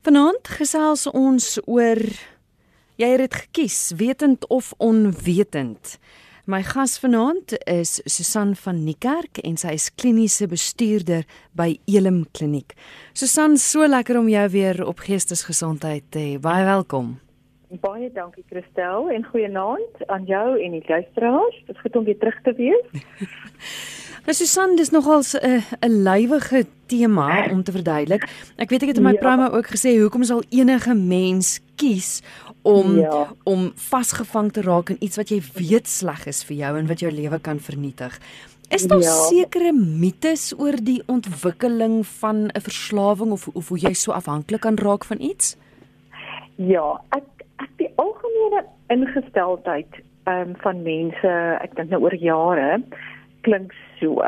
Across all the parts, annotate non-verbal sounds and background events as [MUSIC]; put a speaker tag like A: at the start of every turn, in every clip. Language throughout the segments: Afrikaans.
A: Vanaand gesels ons oor jy het dit gekies, wetend of onwetend. My gas vanaand is Susan van Niekerk en sy is kliniese bestuurder by Elim Kliniek. Susan, so lekker om jou weer op geestesgesondheid te hê. Baie welkom.
B: Baie dankie Christel en goeienaand aan jou en die luisteraars. Dit is goed om weer terug te wees. [LAUGHS]
A: Nou Susan, dis nogal 'n 'n lywige tema om te verduidelik. Ek weet ek het in my ja. promo ook gesê hoekom sal enige mens kies om ja. om vasgevang te raak in iets wat jy weet sleg is vir jou en wat jou lewe kan vernietig. Is daar ja. sekere mites oor die ontwikkeling van 'n verslawing of, of hoe jy so afhanklik kan raak van iets?
B: Ja, ek ek die algemene ingesteldheid um, van mense, ek dink nou oor jare klink so.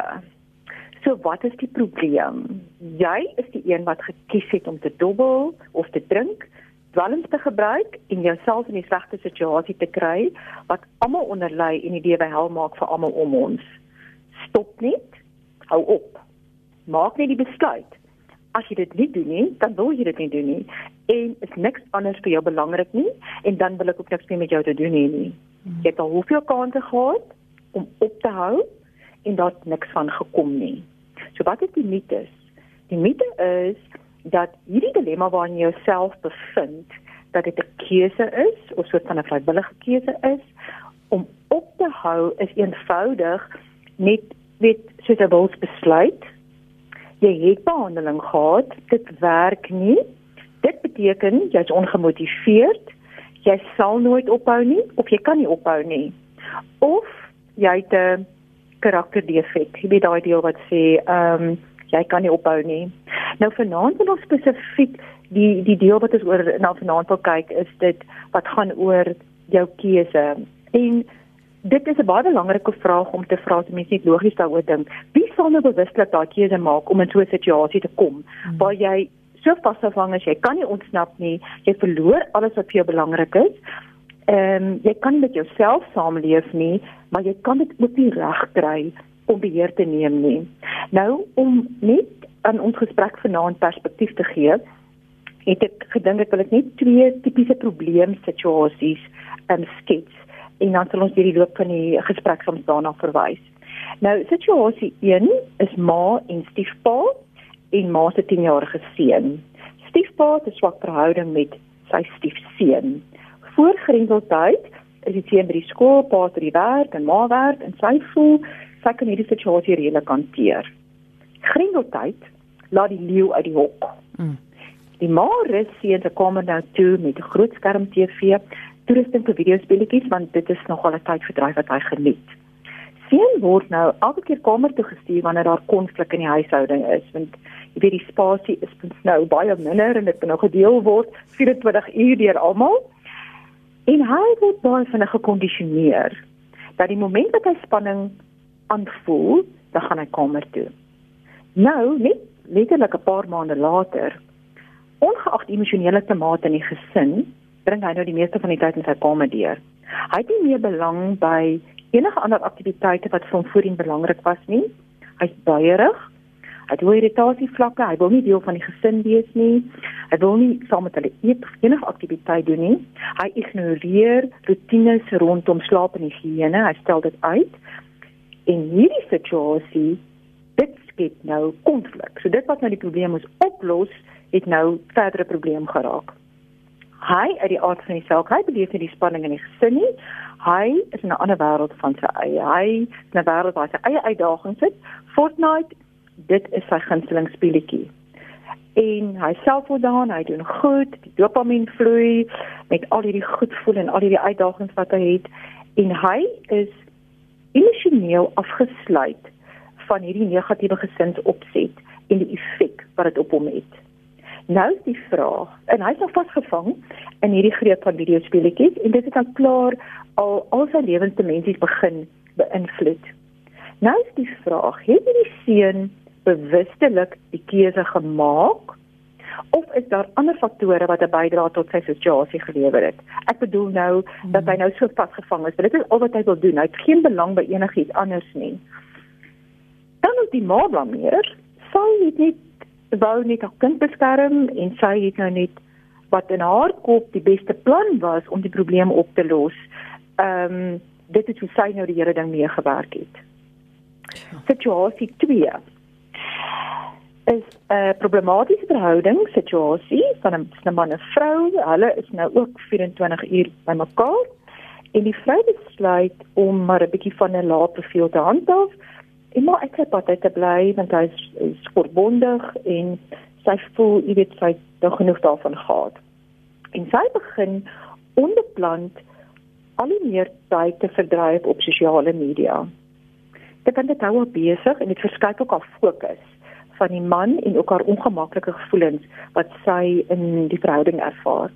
B: So wat is die probleem? Jy is die een wat gekies het om te dobbel of te drink, dwelms te gebruik en jouself in 'n slegte situasie te kry wat almal onderlei en die lewe hel maak vir almal om ons. Stop net. Hou op. Maak net die besluit. As jy dit nie doen nie, dan wil jy dit nie doen nie en is niks anders vir jou belangrik nie en dan wil ek ook niks meer met jou te doen hê nie. Jy het al hoeveel kansse gehad om op te hou en daar niks van gekom nie. So wat is die mite? Die mite is dat hierdie dilemma waarin jy jouself bevind, dat dit 'n keuse is of soort van 'n vrywillige keuse is om op te hou is eenvoudig net weet soos 'n wils besluit. Jy het behandeling gehad, dit werk nie. Dit beteken jy's ongemotiveerd. Jy sal nooit ophou nie of jy kan nie ophou nie. Of jy het 'n karakterdefek. Jy weet daai deel wat sê ehm um, jy kan nie ophou nie. Nou vanaand wil ons spesifiek die die deel wat ons oor na vanaand wil kyk is dit wat gaan oor jou keuse. En dit is 'n baie belangrike vraag om te vra as mens net logies daaroor dink. Wie sal nou bewuslik daai keuse maak om in so 'n situasie te kom hmm. waar jy so vasgevang is, jy kan nie ontsnap nie, jy verloor alles wat vir jou belangrik is. Ehm um, jy kan met jouself saamleef nie, maar jy kan dit ook nie regkry om beheer te neem nie. Nou om net aan ons gesprek vanaand perspektief te gee, het ek gedink ek wil net twee tipiese probleemsituasies ehm um, skets en dan sal ons hierdie loop van die gesprek soms daarna verwys. Nou situasie 1 is ma en stiefpa en ma se 10-jarige seun. Stiefpa het 'n swak verhouding met sy stiefseun voor grendeltyd is die seun by die skool, pa by die werk en ma werk en sy voel sy kan hierdie situasie redelik hanteer. Grendeltyd laat die leeu uit die hok. Mm. Die ma rus seun se kamer nou toe met 'n groot skerm TV, toerusting vir videospeletjies want dit is nogal 'n tydverdryf wat hy geniet. Seun word nou elke keer kamer toe gestuur wanneer daar konflik in die huishouding is want jy weet die spasie is nou baie minder en dit moet nou gedeel word 24 uur deur almal. En hy word baie vinnig gekondisioneer dat die oomblik wat hy spanning aanvoel, dan gaan hy kamer toe. Nou, net letterlik 'n paar maande later, ongeag die emosionele temate in die gesin, bring hy nou die meeste van die tyd in sy kamer deur. Hy het nie meer belang by enige ander aktiwiteite wat vir hom voorheen belangrik was nie. Hy's baierig Hy het irritasie vlakke, hy wil nie deel van die gesin wees nie. Hy wil nie saam met hulle eet of enige aktiwiteit doen nie. Hy ignoreer rotines rondom slaap en higiëne. Hy stel dit uit. En hierdie situasie dit skep nou konflik. So dit wat nou die probleem moes oplos, het nou verdere probleem geraak. Hy uit die aard van die saak, hy beleef nie die spanning in die gesin nie. Hy is in 'n ander wêreld van sy eie. Hy is 'n wêreld waar hy sy eie uitdagings het. Fortnite dit is sy gunsteling speletjie. En hy self word daar, hy doen goed, die dopamien vloei met al hierdie goed voel en al hierdie uitdagings wat hy het en hy is emosioneel afgesluit van hierdie negatiewe gesinsopset en die effek wat dit op hom het. Nou die vraag, en hy's nog vasgevang in hierdie greep van videospeletjies en dit het al klaar al al sy lewensdimensies begin beïnvloed. Nou is die vraag, het hierdie seun bewustelik die keuse gemaak of is daar ander faktore wat 'n bydrae tot sy situasie gelewer het? Ek bedoel nou dat hy nou so vasgevang is. Dit is al wat hy wil doen. Hy het geen belang by enigiets anders nie. Dan is die ma blameer. Sy het nie wou net haar kind beskerm en sy het nou net wat in haar kop die beste plan was om die probleem op te los. Ehm um, dit het hoe sy nou die hele ding meegewerk het. Situasie 2 is 'n uh, problematiese verhouding situasie van 'n man en vrou. Hulle is nou ook 24 uur by mekaar en die vrou besluit om maar 'n bietjie van 'n lae profiel te handhaaf en maar ek het baie te bly want hy is, is verbondig en sy voel jy weet sy het genoeg daarvan gehad. En sy begin onbepland al meer tyd te verdryf op sosiale media. Dit kan dit hou op besig en dit verskuif ook haar fokus van die man en ook haar ongemaklike gevoelens wat sy in die verhouding ervaar.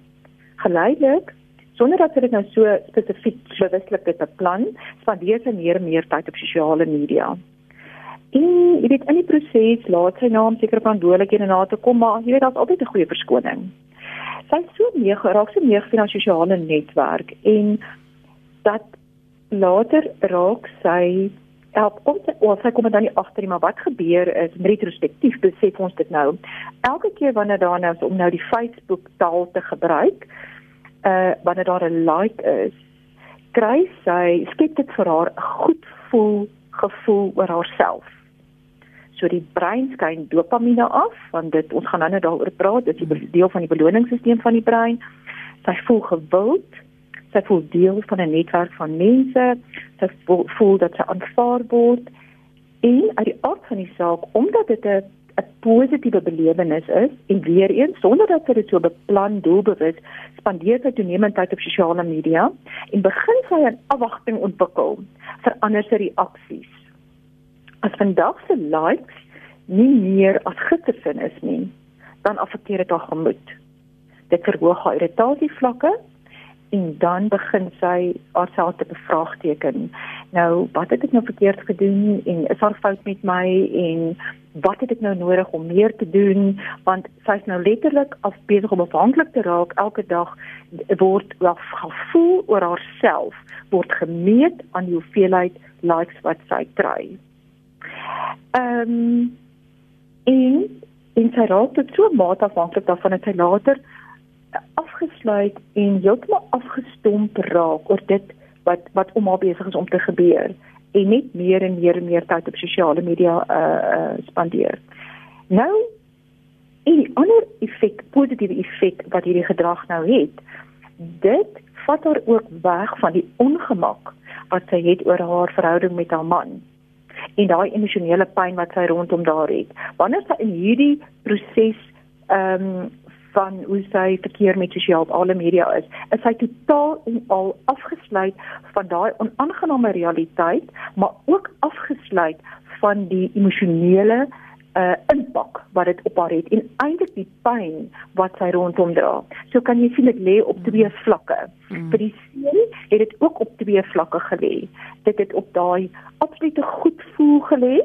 B: Geleidelik sonder dat sy dit nou so spesifiek bewuslik het beplan, spandeer sy meer en meer tyd op sosiale media. En jy weet in die proses laat sy naam seker verantwoordelikhede na te kom, maar jy weet daar's altyd 'n goeie verskoning. Sy is so meer geraak so meer van haar sosiale netwerk en dat later raak sy help kom sy of sy kom dan nie agter nie maar wat gebeur is retrospektief besef ons dit nou. Elke keer wanneer daar nou om nou die Facebook taal te gebruik uh wanneer daar 'n like is kry sy skep dit vir haar 'n goed voel gevoel oor haarself. So die brein skyn dopamine af want dit ons gaan nou net daaroor praat dit is 'n deel van die beloningsstelsel van die brein. Sy voel gewild sy voel deel van 'n netwerk van mense, sy voel, voel dat sy aanvaar word en uit die aard van die saak omdat dit 'n 'n positiewe belewenis is en weer eens sonder dat sy dit so beplan doelbewus spandeer sy toenemend tyd op sosiale media en begin sy 'n afwagting ontwikkel vir ander se reaksies. As vandag se likes nie meer as gidssin is nie, dan affekteer dit haar gemoed. Dit verhoog haar irritasievlakke en dan begin sy haarself te bevraagteken. Nou, wat het ek nou verkeerd gedoen en is daar fout met my en wat het ek nou nodig om meer te doen want sy's nou letterlik af besig om afhanklik te raak elke dag word wel gevoel oor haarself word gemeet aan die hoeveelheid likes wat sy kry. Ehm um, en en sy raak tot so mate afhanklik daarvan dat sy later afgesluit en heeltemal afgestomp raak oor dit wat wat om haar besig is om te gebeur en net meer en meer en meer tyd op sosiale media uh, uh spandeer. Nou en die ander effek, positiewe effek wat hierdie gedrag nou het, dit vat haar ook weg van die ongemak wat sy het oor haar verhouding met haar man en daai emosionele pyn wat sy rondom daar het. Wanneer sy in hierdie proses ehm um, van hoe sy verkeer met sosiale media is, is sy totaal en al afgesluit van daai onaangename realiteit, maar ook afgesluit van die emosionele uh impak wat dit op haar het en eintlik die pyn wat sy rondom dra. So kan jy sien dit lê op twee vlakke. Mm. Vir die seun het dit ook op twee vlakke gelê. Dit het op daai absolute goed voel gelê,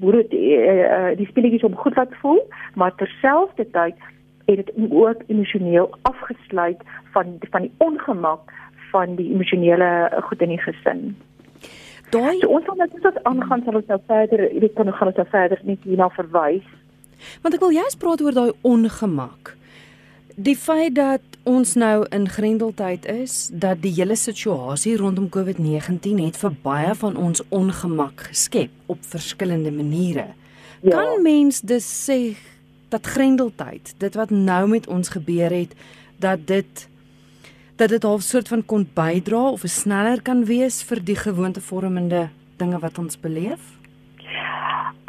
B: hoe dit uh, die speletjies om goed laat voel, maar terselfdertyd het dit ook emosioneel afgesluit van van die ongemak van die emosionele goed in die gesin. Daai so, ons gaan net as aangaan sal ons nou verder, ek kan nog gaan ons nou verder net hierna verwys.
A: Want ek wil juist praat oor daai ongemak. Die feit dat ons nou in grendeltyd is, dat die hele situasie rondom COVID-19 het vir baie van ons ongemak geskep op verskillende maniere. Ja. Kan mens dus sê dat grendeltyd, dit wat nou met ons gebeur het, dat dit dat dit half soort van kon bydra of sneller kan wees vir die gewoontevormende dinge wat ons beleef?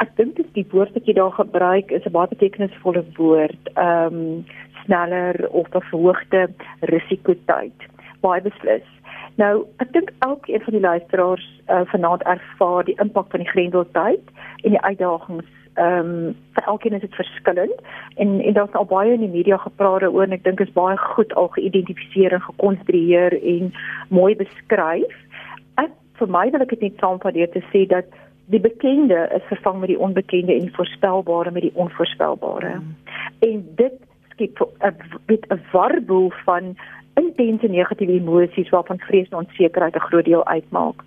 B: Ek dink dit die woord wat jy daar gebruik is 'n baie betekenisvolle woord. Ehm um, sneller of 'n verhoogde risikotyd. Baie beslis. Nou, ek dink elkeen van die luisteraars uh, vanaand ervaar die impak van die grendeltyd en die uitdagings ehm um, vir elkeen is dit verskillend en en daar's al baie in die media gepraat oor en ek dink is baie goed al geïdentifiseer en gekonstrueer en mooi beskryf. Ek vir my wil ek dit net saamvat deur te sê dat die bekende is vervang met die onbekende en die voorspelbare met die onvoorspelbare. Mm. En dit skep 'n bit 'n warboel van intense negatiewe emosies waarvan vrees en onsekerheid 'n groot deel uitmaak.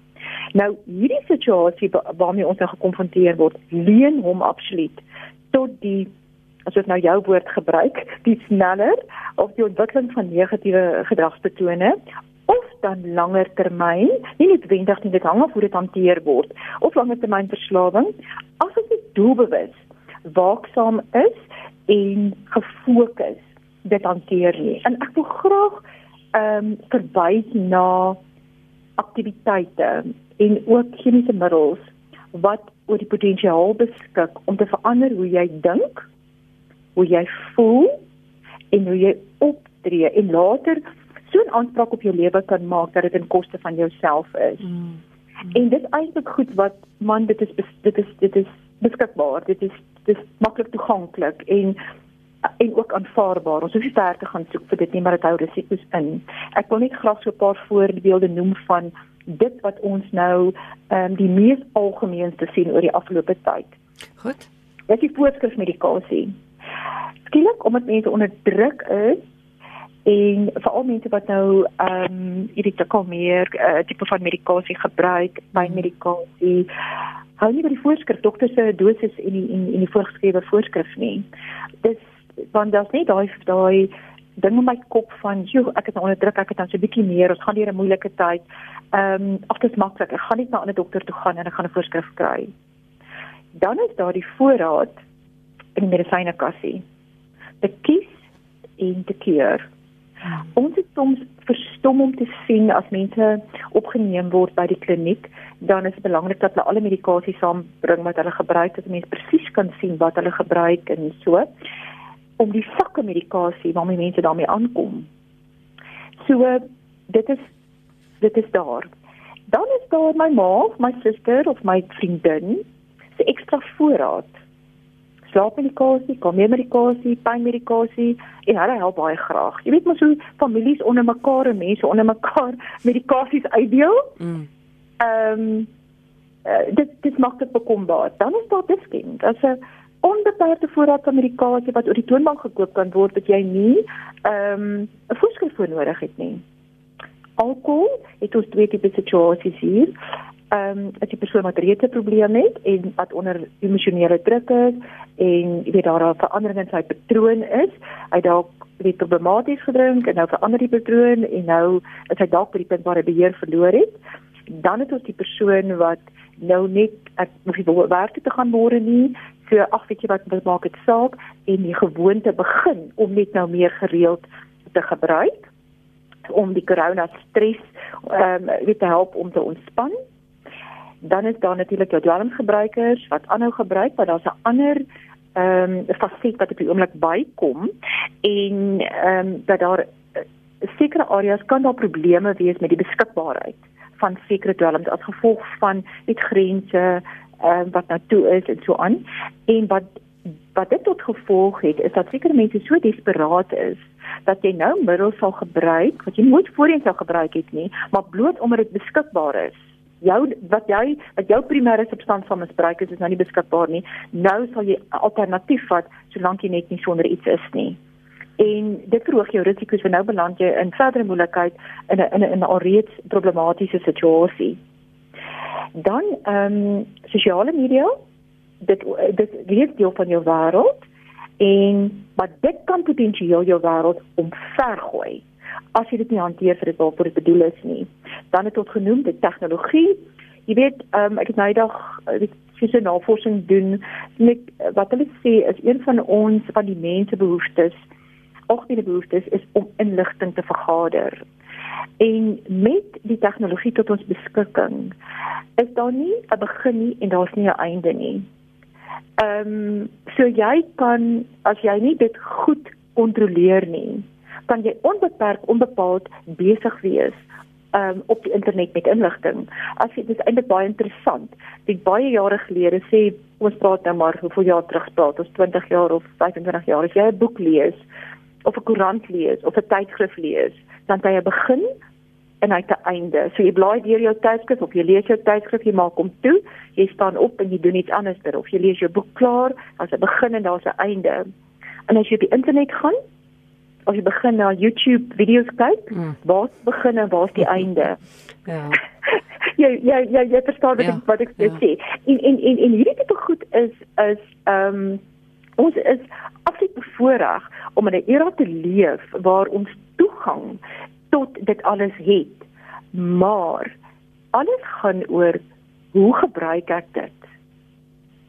B: Nou hierdie situasie waarmee ons nou gekonfronteer word, leen hom absoluut tot die as ek nou jou woord gebruik, die sneller of die ontwikkeling van negatiewe gedragspatrone of dan langer termyn, nie noodwendig nie dit hang af hoe dit hanteer word, of langer termyn verslawing, as ons nie doelbewus waaksaam is en gefokus dit hanteer nie. En ek wil graag ehm um, verwys na aktiwiteite en ook chemiese middels wat oor die potensiaal beskik om te verander hoe jy dink, hoe jy voel en hoe jy optree en later so 'n aanspraak op jou lewe kan maak dat dit ten koste van jouself is. Mm. Mm. En dit is eintlik goed wat man dit is dit is dit is beskikbaar. Dit is dis maklik toeganklik en en ook aanvaarbaar. Ons hoef nie ver te gaan soek vir dit nie, maar dit hou risiko's in. Ek wil net graag so 'n paar voorbeelde noem van dit wat ons nou ehm um, die mees algemeenste sien oor die afgelope tyd.
A: Goed.
B: Dit is voorskrifmedikasie. Skielik omdat mense onder druk is en veral mense wat nou ehm um, hierdie takalmeer uh, tipe van medikasie gebruik, by medikasie hou nie by die voorskrif dokter se dosis en die en, en die voorgeskrewe voorskrif nie. Dis want daar's net daai daai ding in my kop van joh ek is nou onder druk ek het dan so 'n bietjie meer ons gaan deur 'n moeilike tyd. Ehm um, ag dit maklik ek gaan net na 'n ander dokter toe gaan en ek gaan 'n voorskrif kry. Dan is daar die voorraad in die medisynekassie te kies en te keer ons is soms verstom om te sien as mense opgeneem word by die kliniek dan is dit belangrik dat hulle alle medikasie saambring wat hulle gebruik dat mense presies kan sien wat hulle gebruik en so om die sakke medikasie waarmee mense daarmee aankom. So dit is dit is daar. Dan is daar my ma, my suster of my vriendin se ekstra voorraad. Slaapmedikasie, kalmeermedikasie, pynmedikasie en hulle help baie graag. Jy weet mos hoe families onder mekaar en mense onder mekaar [LAUGHS] medikasies uitdeel. Mm. Ehm mm. um, uh, dit dit maak dit bekombaar. Dan is daar diskend. As 'n onbeperkte voorraad van medikasie wat oor die toonbank gekoop kan word wat jy nie ehm um, 'n voorskrif vir nodig het nie. Alkohol het ons twee tipe situasies hier. Ehm um, as jy persoon wat reeds 'n probleem het en wat onder emosionele druk is en jy weet daar 'n verandering in sy patroon is, hy dalk weet problematies gedrink en nou verander die patroon en nou is hy dalk by die punt waar hy beheer verloor het. Dan het ons die persoon wat nou net ek hoef nie werk te gaan môre nie So ag weet jy wat wat maak dit saak en die gewoonte begin om net nou meer gereeld te gebruik om die corona stres ehm um, weet te help om te ontspan. Dan is daar natuurlik jou dwelmgebruikers wat aanhou gebruik, maar daar's 'n ander ehm um, faset wat op die oomblik bykom en ehm um, dat daar uh, sekere areas kan daar probleme wees met die beskikbaarheid van sekere dwelms as gevolg van net grense uh, wat nou toe is en so aan. En wat wat dit tot gevolg het is dat sekere mense so desperaat is dat jy nou middels sal gebruik wat jy nooit voorheen sou gebruik het nie maar bloot omdat dit beskikbaar is. Jou wat jy wat jou primêre substansie van misbruik is is nou nie beskikbaar nie. Nou sal jy alternatief vat solank jy net nie sonder iets is nie. En dit verhoog jou risiko's vir nou beland jy in verdere moeilikheid in 'n in 'n alreeds problematiese situasie dan ehm um, sosiale media. Dit dit lees deel van jou wêreld. En maar dit kan potensieel jou wêreld omvergooi. As jy dit nie hanteer vir dit waarvoor dit bedoel is nie. Dan het ons genoem die tegnologie. Jy weet ehm um, ek het nou eendag fisiese navorsing doen net wat hulle sê is een van ons van die mense behoeftes ook die behoeftes is om inligting te vergader En met die tegnologie tot ons beskikking is daar nie 'n begin nie en daar's nie 'n einde nie. Ehm um, so jy kan as jy nie dit goed kontroleer nie, kan jy onbeperk onbepaald besig wees um, op die internet met inligting. As jy dis eintlik baie interessant. Dit baie jare gelede sê ons praat nou maar hoeveel jaar terug praat ons 20 jaar of 25 jaar as jy 'n boek lees of 'n koerant lees of 'n tydskrif lees dan jy begin en hy te einde. So jy blaai deur jou tydskrif of jy lees jou tydskrif, jy maak hom toe, jy staan op en jy doen iets anders ter of jy lees jou boek klaar, daar's 'n begin en daar's 'n einde. En as jy op die internet gaan, of jy begin na YouTube video's kyk, hmm. waar's begin en waar's die [LAUGHS] einde? Ja. Ja, ja, ja, jy verstaan wat ja, ek wat ek ja. sê. En en en en hierdie tipe goed is is ehm um, Ons is absoluut bevoorreg om in 'n era te leef waar ons toegang tot dit alles het. Maar alles gaan oor hoe gebruik ek dit?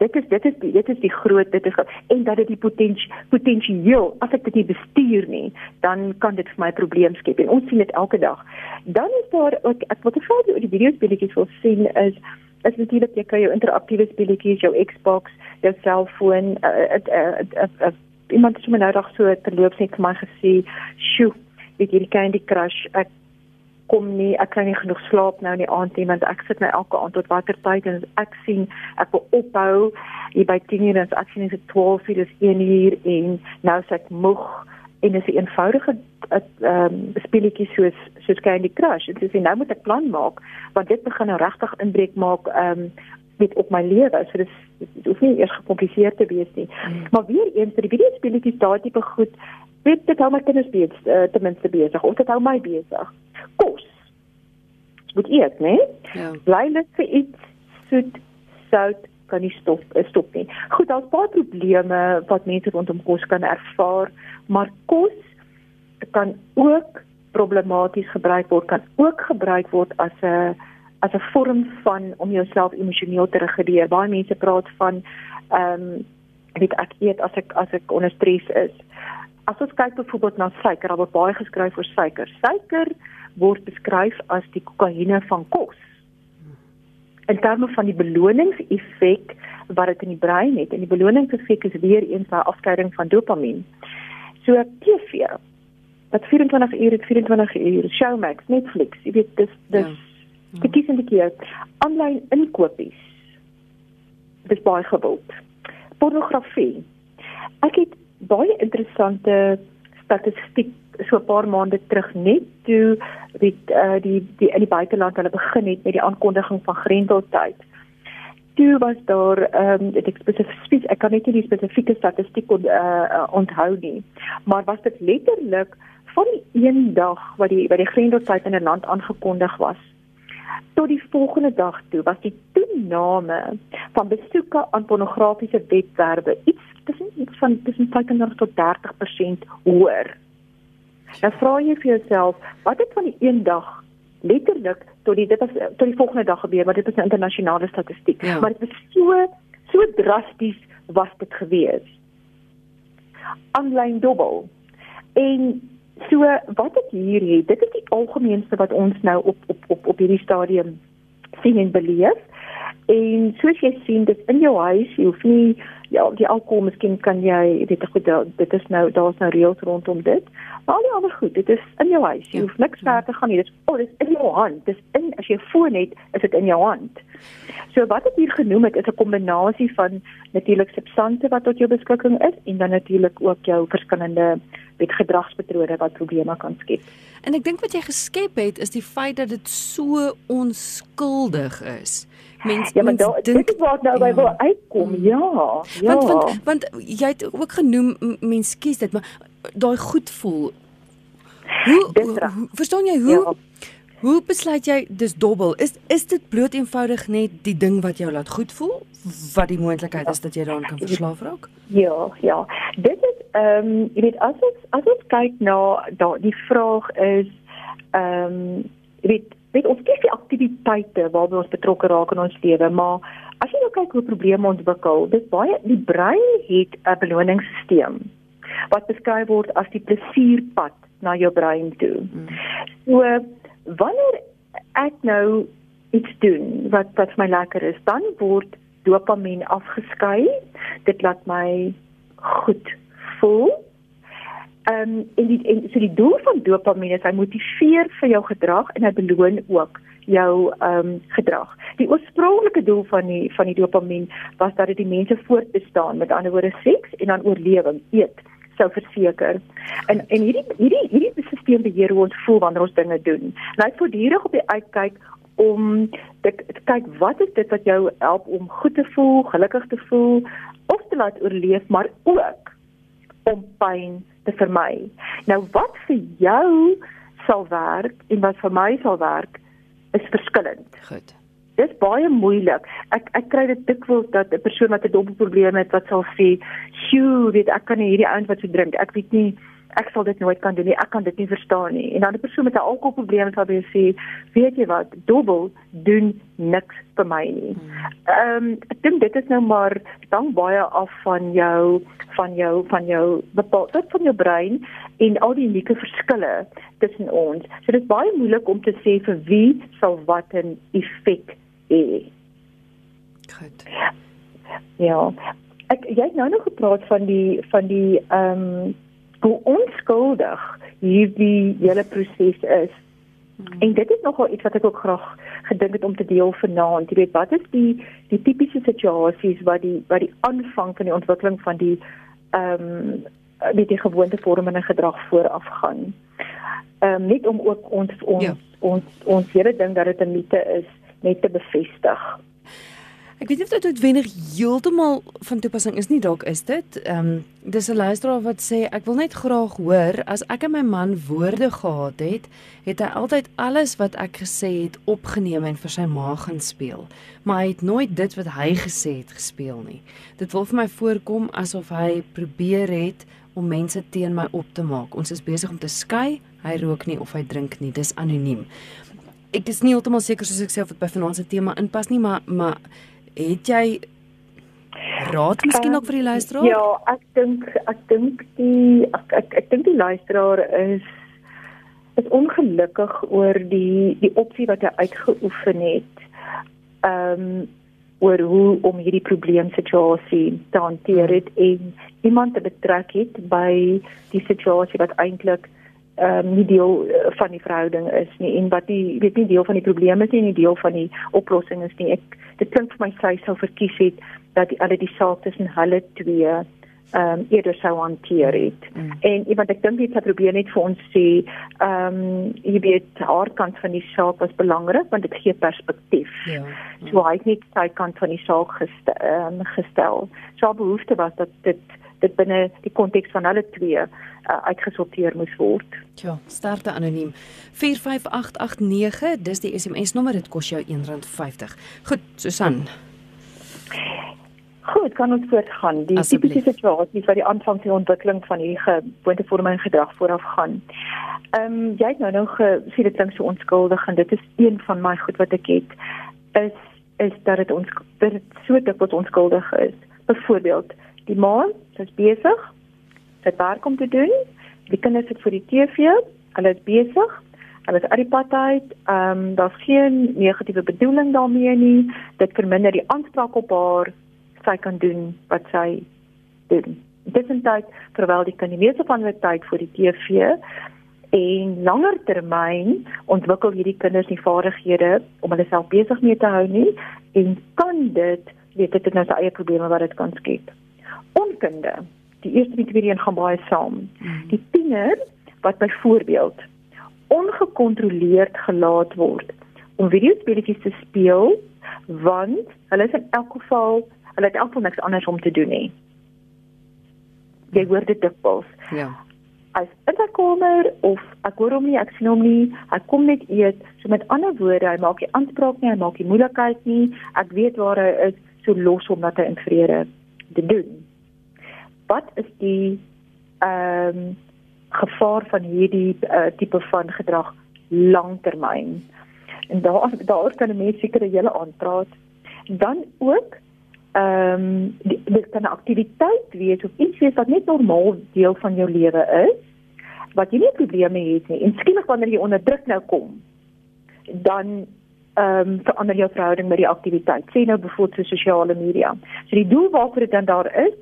B: Dit is dit is die, dit is die groot dit is en dat dit die potensie potensieel as ek dit nie bestuur nie, dan kan dit vir my 'n probleem skep en ons sien dit elke dag. Dan is daar ook ek wat ek vir die, die video speletjies wil sien is is natuurlik jy kan jou interaktiewe speletjies, jou Xbox, jou selfoon, uh, uh, uh, uh, iemand het my nou dag so terloops net vir my gesê, "Sjoe, weet jy die Candy Crush, ek kom nie ek kan nie genoeg slaap nou in die aand nie want ek sit nou elke aand tot watter tyd en ek sien ek wil ophou hier by 10 uur en ek sien dit 12 uur is 1 uur en nou sê ek moeg en is 'n eenvoudige ehm um, speletjie soos soos Candy Crush en dis nou moet ek plan maak want dit begin nou regtig inbreek maak ehm um, met op my lewe so dis dit hoef nie eers gekompliseerd te wees nie mm. maar weer eens vir die video speletjies daai tipe goed weet dit hou my kinders besig uh, ten minste besig of dit hou my besig kos. Moet eet, né? Ja. Bly net vir iets soet, sout kan nie stop eh, stop nie. Goed, daar's baie probleme wat mense rondom kos kan ervaar, maar kos kan ook problematies gebruik word, kan ook gebruik word as 'n as 'n vorm van om jouself emosioneel te reguleer. Baie mense praat van ehm um, weet ek eet as ek as ek onder stres is. As ons kyk byvoorbeeld na suiker, daar word baie geskryf oor suiker. Suiker word beskryf as die kokaine van kos. In terme van die beloningseffek wat dit in die brein het, en die beloningseffek is weer eens daai afskeiding van dopamien. So TV wat 24 uur, 24 uur, Showmax, Netflix, jy weet dis dis ja. die kies en keer aanlyn inkopies. Dis baie gewild. Pornografie. Ek het baie interessante statistiek so 'n paar maande terug net toe die uh, die die in die buiteland hulle begin het met die aankondiging van Grendeltyd. Toe was daar ehm um, ek spesifiek ek kan net nie die spesifieke statistiek on, uh, onthou nie, maar was dit letterlik van die een dag wat die wat die Grendeltyd in 'n land aangekondig was tot die volgende dag toe was die toename van besoeke aan pornografiese webwerwe iets tussen iets van tussen 25 tot 30% hoër Dan vra jy vir jouself, wat het van die een dag letterlik tot die dit was tot die volgende dag gebeur, want dit is 'n internasionale statistiek, ja. maar dit was so so drasties was dit gewees. Aanlyn dobbel. En so wat ek hier het, dit is die algemeenste wat ons nou op op op op hierdie stadium sien en beleef. En soos jy sien, dit in jou huis, jy hoef nie ja, die alkohol miskien kan jy weet goed dit is nou daar's nou reëls rondom dit. Maar al die ander goed, dit is in jou huis. Jy ja. hoef niks ver te gaan nie. Dit is oh, dit is in jou hand. Dis in as jy 'n foon het, is dit in jou hand. So wat ek hier genoem het is 'n kombinasie van natuurlik substansie wat tot jou beskikking is en dan natuurlik ook jou verskillende weet gedragspatrone wat probleme kan skep.
A: En ek dink wat jy geskep het is die feit dat dit so onskuldig is.
B: Mense ja, mens dink dit word nou by ja. wil uitkom. Ja.
A: Ja. Want want want jy het ook genoem mense kies dit, maar daai goed voel. Hoe, hoe, hoe verstaan jy hoe ja. Hoe besluit jy dis dobbel? Is is dit bloot eenvoudig net die ding wat jou laat goed voel? Wat die moontlikheid is dat jy daaraan kan verslaaf raak?
B: Ja, ja. Dit is ehm um, jy weet as ons as ons kyk na daai die vraag is ehm um, jy weet weet ons kies die aktiwiteite waarby ons betrokke raak in ons lewe, maar as jy nou kyk hoe probleme ontwikkel, dis baie die brein het 'n beloningsstelsel wat beskryf word as die plesierpad na jou brein toe. Mm. So wanneer ek nou iets doen wat wat vir my lekker is, dan word dopamien afgeskei. Dit laat my goed voel. Ehm um, en die en so die doel van dopamien is hy motiveer vir jou gedrag en hy beloon ook jou ehm um, gedrag. Die oorspronklike doel van die van die dopamien was dat dit die mense voortbestaan, met ander woorde seks en dan oorlewing, eet sou verseker. En en hierdie hierdie hierdie stelsel beheer hoe ons voel wanneer ons dinge doen. En hy het voortdurend op die uitkyk om te, te kyk wat is dit wat jou help om goed te voel, gelukkig te voel of te laat oorleef, maar ook om pyn te vermy. Nou wat vir jou sal werk en wat vir my sal werk is verskillend.
A: Goed.
B: dis baie moeilik. Ek ek kry dit dikwels dat 'n persoon wat 'n dopprobleem het wat sal sê, "Sjoe, weet ek kan nie hierdie ouens wat so drink. Ek weet nie ek sal dit nooit kan doen nie. Ek kan dit nie verstaan nie." En dan 'n persoon met 'n alkoholprobleem sal weer sê, "Weet jy wat? Dobbel doen niks vir my nie." Ehm um, ek dink dit is nou maar dank baie af van jou van jou van jou bepaalde van jou brein en al die unieke verskille tussen ons. So dit is baie moeilik om te sê vir wie sal wat 'n effek hê.
A: Goed.
B: Ja. Ek jy het nou nog gepraat van die van die ehm um, hoe onskuldig hierdie hele proses is. Hmm. En dit is nogal iets wat ek ook graag gedink het om te deel vanaand. Jy weet, wat is die die tipiese situasies wat die wat die aanvang van die ontwikkeling van die ehm um, met die gewoontevormende gedrag vooraf gaan. Ehm um, net om ook ons ons ja. ons ons hele ding dat dit 'n mite is net te bevestig.
A: Ek weet nie of dit noodwendig heeltemal van toepassing is nie dalk is dit. Ehm um, dis 'n luisteraar wat sê ek wil net graag hoor as ek en my man woorde gehad het, het hy altyd alles wat ek gesê het opgeneem en vir sy ma gaan speel. Maar hy het nooit dit wat hy gesê het gespeel nie. Dit wil vir my voorkom asof hy probeer het om mense teen my op te maak. Ons is besig om te skei. Hy rook nie of hy drink nie. Dis anoniem ek is nie heeltemal seker soos ek sê of dit by finansiële tema inpas nie, maar maar het jy raad miskien ook vir die luisteraar?
B: Ja, ek dink ek dink die ek ek, ek dink die luisteraar is is ongelukkig oor die die opsie wat hy uitgeoefen het. Ehm um, oor hoe om hierdie probleemsituasie te hanteer het en iemand te betrek het by die situasie wat eintlik ehm um, nie deel eh, van die verhouding is nie en wat nie weet nie deel van die probleem is nie en nie deel van die oplossing is nie. Ek dit klink vir my sy sou verkies het dat die alle die saak tussen hulle twee ehm um, eerder sou hanteer het. Mm. En iemand ek dink dit het probeer net vir ons sê ehm um, jy weet haar kant van die saak was belangrik want dit gee perspektief. Ja. ja. So hy het net sy kant van die saak gestel. Um, gestel. So behoefte was dat dit dit binne die konteks van hulle twee uh, uitgesorteer moes word.
A: Ja, starte anoniem. 45889, dis die SMS nommer, dit kos jou R1.50. Goed, Susan.
B: Goed, kan ons voortgaan. Die tipiese situasie vir die aanvang van die ontwikkeling van die gewoontevorming gedrag vooraf gaan. Ehm um, jy het nou nog gesê dit klink so onskuldig en dit is een van my goed wat ek het is is dat dit ons dit so dikwels onskuldig is. Byvoorbeeld, die ma is besig sy werk om te doen. Die kinders sit voor die TV, hulle is besig. Hulle is uit die pad uit. Ehm um, daar's geen negatiewe bedoeling daarmee nie. Dit verminder die aanspraak op haar sy kan doen wat sy doen. Dit is tyd terwyl die kind die meeste van hulle tyd voor die TV en langer termyn ontwikkel hierdie kinders nie vaardighede om hulle self besig mee te hou nie en kan dit weet dit het nou sy eie probleme wat dit kan skep. Onkunde die eerste en tweede een gaan baie saam. Mm. Die tiener wat byvoorbeeld ongekontroleerd gelaat word om videospeletjies te speel want hulle is in elk geval hulle het elk niks anders om te doen nie. Jy hoor dit dikwels. Ja. As in die kamer of ek hoor hom nie, ek sien hom nie, hy kom net eet. So met ander woorde, hy maak nie aanspraak nie, hy maak nie moeilikheid nie. Ek weet waar hy is, so los hom dat hy in vrede te doen wat is die ehm um, gevaar van hierdie uh, tipe van gedrag langtermyn. En daar daar kan 'n mens seker 'n hele aanpraat. Dan ook ehm um, dit kan 'n aktiwiteit wees of iets wees wat net normaal deel van jou lewe is wat jy nie probleme het nie. En skielik wanneer jy onder druk nou kom, dan ehm um, verander jou verhouding met die aktiwiteit. Sien nou byvoorbeeld so sosiale media. So die doel waarvoor dit dan daar is,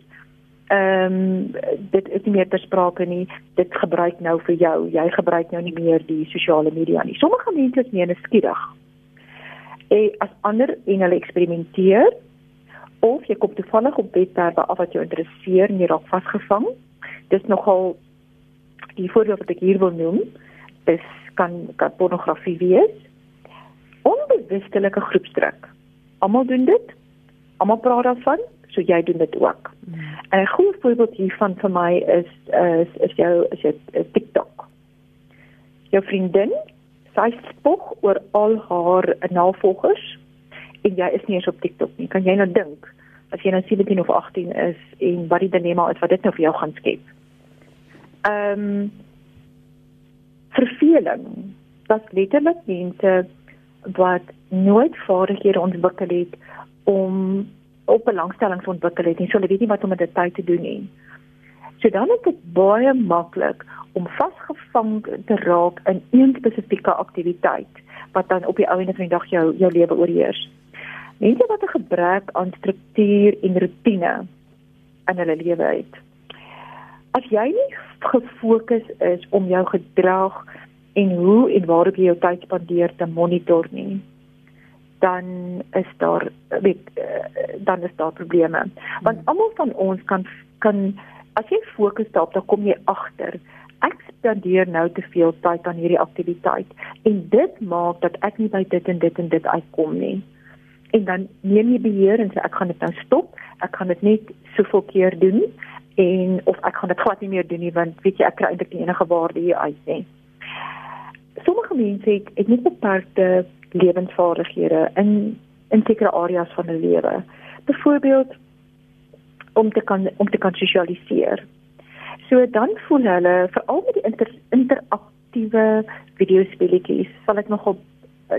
B: ehm um, dit is nie meer ter sprake nie. Dit gebruik nou vir jou. Jy gebruik nou nie meer die sosiale media nie. Sommige mense is meer nuuskierig. En as ander en hulle eksperimenteer of jy kom toevallig op webwerwe af wat jou interesseer en jy raak vasgevang. Dis nogal die voorbeeld wat ek hier wil noem is kan kan pornografie wees. Onbewustelike groepsdruk. Almal doen dit. Almal praat daarvan, so jy doen dit ook. Mm. En 'n goeie voorbeeld hiervan vir my is is is jou is jou is TikTok. Jou vriendin, sy spog oor al haar navolgers en jy is nie eens op TikTok nie. Kan jy nou dink as jy nou 17 of 18 is en wat die dilemma is wat dit nou vir jou gaan skep? Ehm um, verveling. Dat letterlik mense wat nooit vaardighede ontwikkel het om op belangstellings ontwikkel het nie. So hulle weet nie wat om met dit tyd te doen nie. So dan is dit baie maklik om vasgevang te raak in een spesifieke aktiwiteit wat dan op die ou en van die dag jou jou lewe oorheers. Mense wat 'n gebrek aan struktuur en rotine in hulle lewe het. As jy nie gefokus is om jou gedrag en hoe en waarop jy jou tyd spandeer te monitor nie, dan is daar weet eh, dan is daar probleme. Want hmm. almal van ons kan kan as jy fokus daarop, dan kom jy agter ek spandeer nou te veel tyd aan hierdie aktiwiteit en dit maak dat ek nie by dit en dit en dit uitkom nie. En dan neem jy beheer en sê ek gaan dit nou stop. Ek gaan dit net soveel keer doen en of ek gaan dit glad nie meer doen nie want weet jy ek kry eintlik nie enige waarde hier uit nie. Sommige mense het, het net beperkte lewensvaardighede in in sekere areas van hulle lewe. Byvoorbeeld om te kan om te kan sosialiseer. So dan voel hulle veral met die inter, interaktiewe videospeletjies sal ek nogal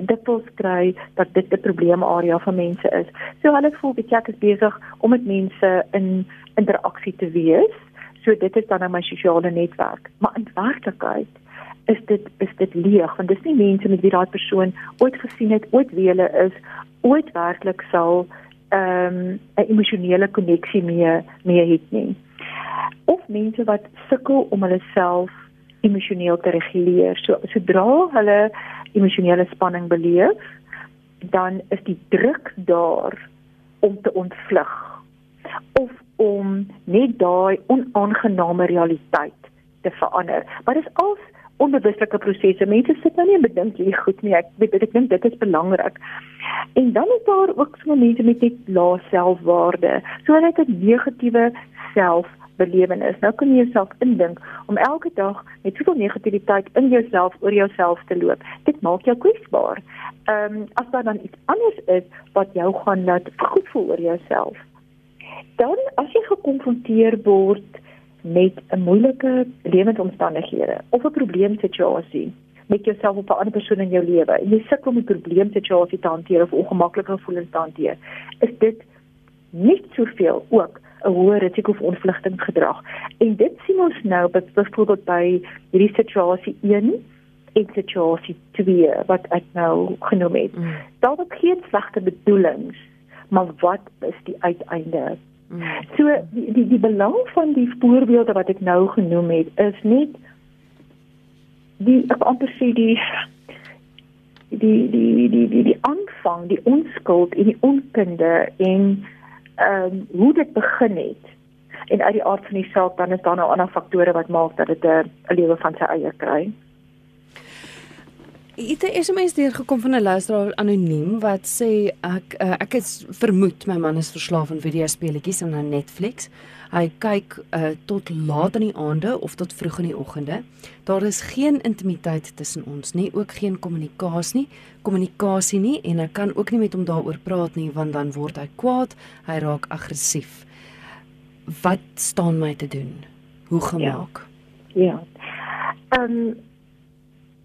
B: dikwels kry dat dit 'n probleemarea vir mense is. So hulle voel baie ek is besig om met mense in interaksie te wees. So dit is dan nou my sosiale netwerk. Maar in werklikheid is dit is dit leeg want dis nie mense met wie daai persoon ooit gesien het, ooit wie hulle is, ooit werklik sal ehm um, 'n emosionele koneksie mee mee het nie of mense wat sukkel om hulle self emosioneel te reguleer. So sodra hulle emosionele spanning beleef, dan is die druk daar om te ontvlug of om net daai onaangename realiteit te verander. Maar dis als onbewuslike prosesse. Mense sit nou nie en bedink jy goed nie. Ek weet ek dink dit is belangrik. En dan is daar ook so mense met net lae selfwaarde. So hulle het 'n negatiewe self belewenis. Nou kan jy jouself indink om elke dag met soveel negativiteit in jouself oor jouself te loop. Dit maak jou kwesbaar. Ehm um, as daar dan iets anders is wat jou gaan laat goed voel oor jouself. Dan as jy gekonfronteer word met 'n moeilike lewensomstandighede of 'n probleemsituasie met jouself of 'n ander persoon in jou lewe en jy sukkel om 'n probleemsituasie te hanteer of ongemaklike gevoelens te hanteer, is dit nie soveel ook 'n hoë risiko vir ontvlugting gedrag. En dit sien ons nou byvoorbeeld by hierdie situasie 1 en situasie 2 wat ek nou genoem het. Mm. Daar was geen slegte bedoelings, maar wat is die uiteinde? Mm. So die, die die belang van die voorbeelde wat ek nou genoem het is net die ek amper sê die die die die die die aanvang, die onskuld en die onkunde en ehm um, hoe dit begin het. En uit die aard van die saak dan is daar nou ander faktore wat maak dat dit 'n lewe van sy eie kry.
A: Het 'n SMS deur gekom van 'n luisteraar anoniem wat sê ek uh, ek het vermoed my man is verslaaf aan videospeletjies en aan Netflix. Hy kyk uh, tot laat in die aande of tot vroeg in die oggende. Daar is geen intimiteit tussen ons nie, ook geen kommunikasie nie, kommunikasie nie en ek kan ook nie met hom daaroor praat nie want dan word hy kwaad, hy raak aggressief. Wat staan my te doen? Hoe gemaak?
B: Ja. Ehm um,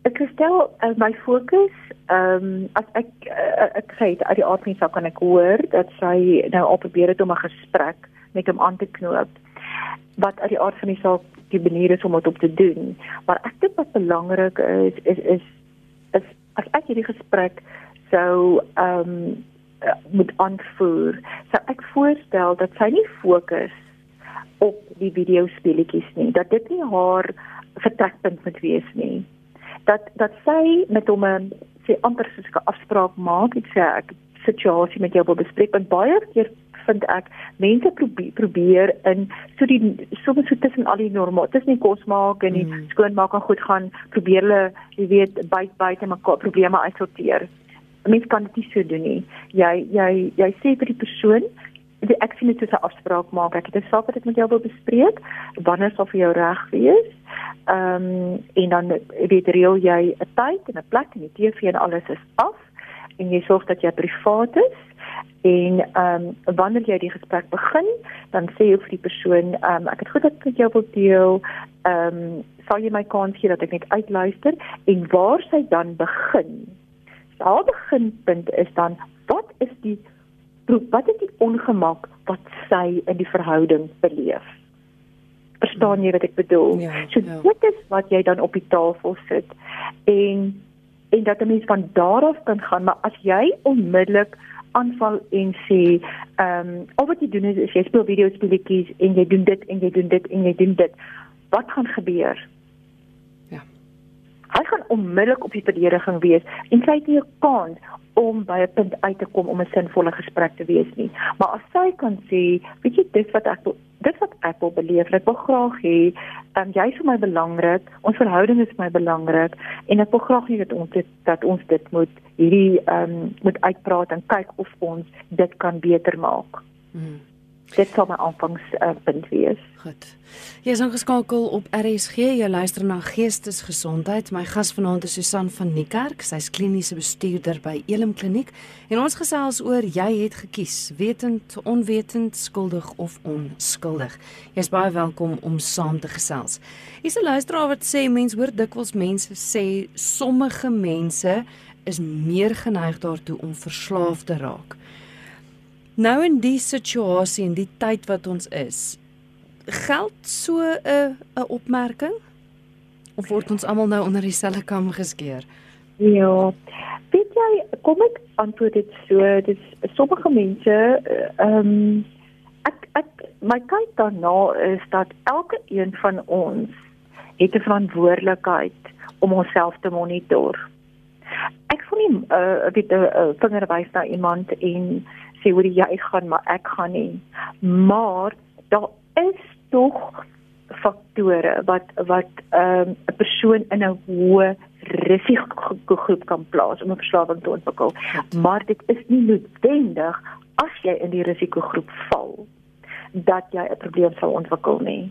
B: ek stel uh, my fokus ehm um, as ek uh, ek sê uit die aard nie sou kan ek hoor dat sy nou al probeer het om 'n gesprek met hom aan te knoop wat uit die aard van die saak die manier is om dit op te doen. Maar ek dink wat belangrik is is is is as ek hierdie gesprek sou ehm um, moet aanvoer, sou ek voorstel dat sy nie fokus op die video speletjies nie, dat dit nie haar vertrekpunt moet wees nie. Dat dat sy met hom 'n sê amper soos 'n afspraak maak, ek sê ek situasie met jou wil bespreek want baie keer vind ek mense probeer probeer in so die soms so tussen al die normaal tussen die kos maak en die mm. skoonmaak en goed gaan probeer hulle jy weet byt buite mekaar probleme uitsorteer. Mense kan dit nie so doen nie. Jy jy jy sê vir die persoon die ek sien dit is 'n afspraak maak. Ek het 'n saak wat ek met jou wil bespreek. Wanneer sal vir jou reg wees? Ehm um, en dan weet reël jy 'n tyd en 'n plek en die TV en alles is af en jy sorg dat jy privaat is En ehm um, wanneer jy die gesprek begin, dan sê jy vir die persoon, ehm um, ek het goed dat ek jou wil deel. Ehm um, sal jy my kans gee dat ek net uitluister en waar sy dan begin. Haar beginpunt is dan wat is die wat is die ongemak wat sy in die verhouding beleef? Verstaan jy wat ek bedoel? Ja, so ja. dit is wat jy dan op die tafel sit en en dat 'n mens van daar af kan gaan, maar as jy onmiddellik aanval en sê, ehm um, al wat jy doen is, is jy speel video speletjies en jy doen dit en jy doen dit en jy doen dit. Wat gaan gebeur? Onmiddellik op die verdediging wees en sy het nie 'n kans om by 'n punt uit te kom om 'n sinvolle gesprek te wees nie. Maar as sy kan sê, weet jy, dis wat ek dit wat ek wil beleef, ek wil graag hê, um, jy is vir my belangrik, ons verhouding is vir my belangrik en ek wil graag hê dat ons dit dat ons dit moet hierdie ehm um, moet uitpraat en kyk of ons dit kan beter maak. Hmm. Dit sou my aanvangspunt uh, wees.
A: Goed. Jy is ingeskakel op RSG. Jy luister na Geestesgesondheid. My gas vanaand is Susan van Niekerk. Sy's kliniese bestuurder by Elim Kliniek en ons gesels oor jy het gekies, wetend, onwetend, skuldig of onskuldig. Jy's baie welkom om saam te gesels. Hier's 'n luisteraar wat sê mense hoor dikwels mense sê sommige mense is meer geneig daartoe om verslaaf te raak. Nou in die situasie en die tyd wat ons is, geld so 'n 'n opmerking of word ons almal nou onder dieselfde kam geskeer?
B: Ja. Weet jy, kom ek antwoord dit so, dis sommige mense ehm um, ek ek my kyk daarna is dat elke een van ons het 'n verantwoordelikheid om onsself te monitor. Ek voel nie uh, weet 'n uh, vinger wys na iemand en sê hoe jy gaan maar ek gaan nie. Maar daar is tog faktore wat wat ehm, 'n um, persoon in 'n hoë risikogroep kan plaas om 'n verslawing te ontwikkel. Maar dit is nie noodwendig as jy in die risikogroep val dat jy 'n probleem sal ontwikkel nie.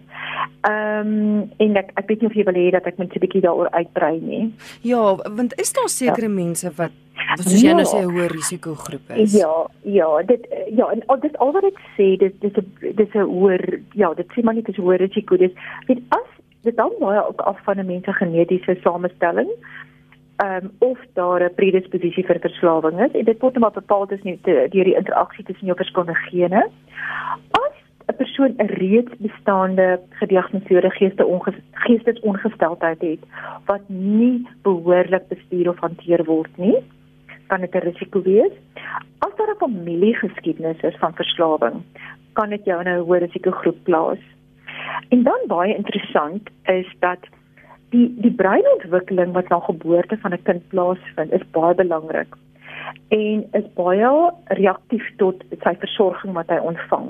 B: Ehm um, en ek ek weet nie of jy wil hê dat ek net 'n bietjie daaroor uitbrei nie.
A: Ja, want is daar sekere ja. mense wat soos jy nou ja. sê 'n hoë risikogroep is?
B: Ja, ja, dit ja, en al dit al wat ek sê, dit dis 'n dis 'n hoër ja, dit sê maar nie dis 'n hoë risiko dis weet as dit dan baie ook af van 'n mens se genetiese samestelling ehm um, of daar 'n predisposisie vir verslawing is en dit word maar bepaal deur die interaksie tussen jou verskillende gene. As 'n persoon 'n reeds bestaande gediagnoseerde geestesongesteldheid het wat nie behoorlik bestuur of hanteer word nie, kan dit 'n risiko wees. As daar 'n familiegeskiedenis is van verslawing, kan dit jou in 'n hoë risikogroep plaas. En dan baie interessant is dat die die breinontwikkeling wat na geboorte van 'n kind plaasvind, is baie belangrik en is baie reaktief tot sy versorging wat hy ontvang.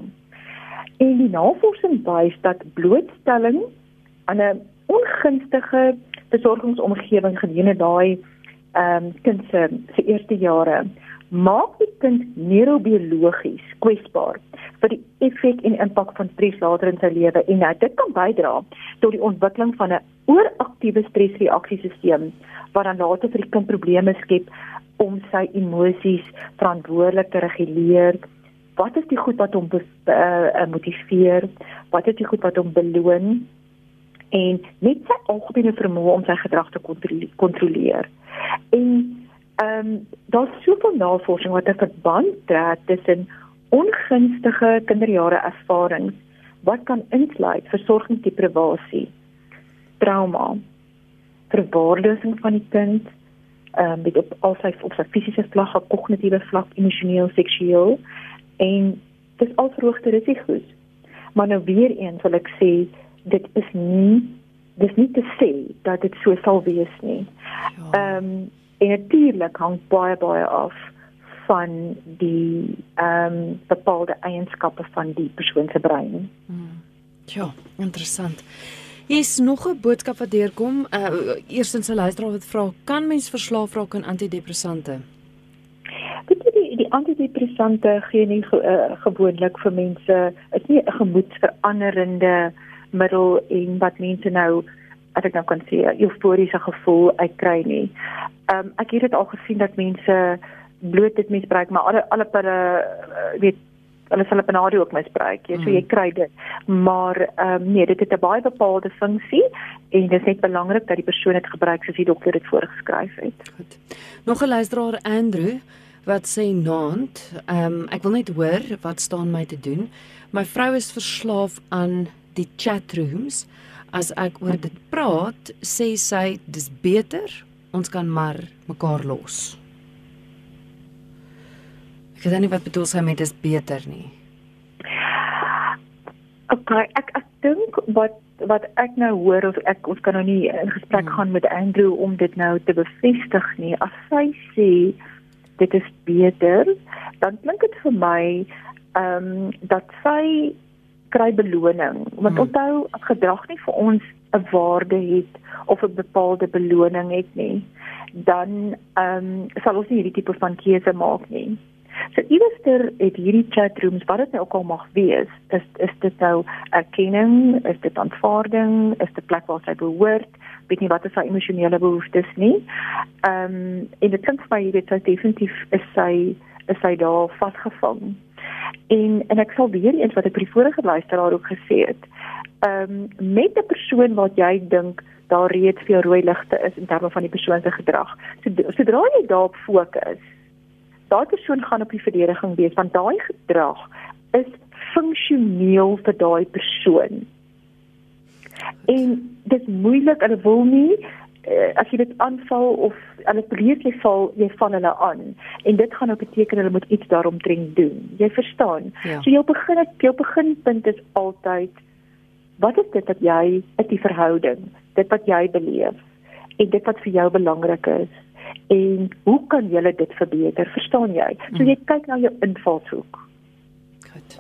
B: En die navorsing wys dat blootstelling aan 'n ongunstige versorgingsomgewing gedurende daai ehm um, kind se se eerste jare maak die kind neurobiologies kwesbaar vir die effek en impak van stres later in sy lewe en nou dit kan bydra tot die ontwikkeling van 'n ooraktiewe stresreaksiesisteem wat dan later vir die kind probleme skep om sy emosies verantwoordelik te reguleer wat is die goed wat hom uh, motiveer? Wat is die goed wat hom beloon? En net sy algemene vermoë om sy gedrag te kontroleer. En ehm um, daar's soveel navorsing wat 'n verband trek tussen ongunstige kinderjare ervarings wat kan insluit versorgingsdeprivasie, trauma, verwaarlosing van die kind, ehm um, met op al sy op sy fisiese vlak, kognitiewe vlak, emosioneel, seksueel en dis al verhoogde risiko's. Maar nou weer eens wil ek sê dit is nie dis nie te sê dat dit so sal wees nie. Ja. Ehm um, en natuurlik hang baie baie af van die ehm um, bepaalde eienskappe van die persoon se brein.
A: Hmm. Ja, interessant. Hier is nog 'n boodskap wat deurkom. Uh eerstens 'n luisteraar wat vra, kan mens verslaaf raak aan antidepressante?
B: Die antidepressante gee nie ge, uh, gewoonlik vir mense is nie 'n gemoedveranderende middel en wat mense nou as ek nou kan sê euforiese gevoel uitkry nie. Ehm um, ek het dit al gesien dat mense bloot dit misbruik, maar alle alle per uh, weet hulle sal panado ook misbruik. Jy so jy mm. kry dit. Maar ehm um, nee, dit het 'n baie bepaalde funksie en dit is net belangrik dat die persoon dit gebruik soos die dokter dit voorgeskryf het. Goed.
A: Nog 'n luisteraar Andrew wat sê naand, ehm um, ek wil net hoor wat staan my te doen. My vrou is verslaaf aan die chat rooms. As ek oor dit praat, sê sy dis beter ons kan maar mekaar los. Ek weet nie wat bedoel sy met dis beter nie.
B: Okay, ek ek dink wat wat ek nou hoor of ek ons kan nou nie in gesprek hmm. gaan met Andrew om dit nou te bevestig nie. As sy sê dit is beter, dan klink dit vir my ehm um, dat sy kry beloning. Want hmm. onthou gedrag nie vir ons 'n waarde het of 'n bepaalde beloning het nie, dan ehm um, sal ons nie hierdie tipe van keuse maak nie. So iewerster het hierdie chat rooms wat dit nou ook al mag wees, is is dit nou erkenning, is dit aanvaarding, is dit plek waar sy behoort, weet nie wat is haar emosionele behoeftes nie. Ehm um, en dit klink vir my dit is definitief is sy is sy daar vasgevang. En en ek sal weer eens wat ek by die vorige luisteraar ook gesê het. Ehm um, met 'n persoon wat jy dink daar reeds vir jou rooi ligte is in terme van die persoon se gedrag. So sodra jy daarop fokus, daai persoon gaan op die verdediging wees want daai gedrag is funksioneel vir daai persoon. En dit is moeilik, hulle wil nie uh, as jy dit aanval of hulle breek jy val, jy val hulle aan. En dit gaan ook beteken hulle moet iets daaromtrent doen. Jy verstaan? Ja. So jou begin jou beginpunt is altyd wat is dit wat jy uit die verhouding, dit wat jy beleef en dit wat vir jou belangrik is en hoe kan jy dit verbeter? Verstaan jy? So jy mm. kyk na jou invalshoek.
A: Goed.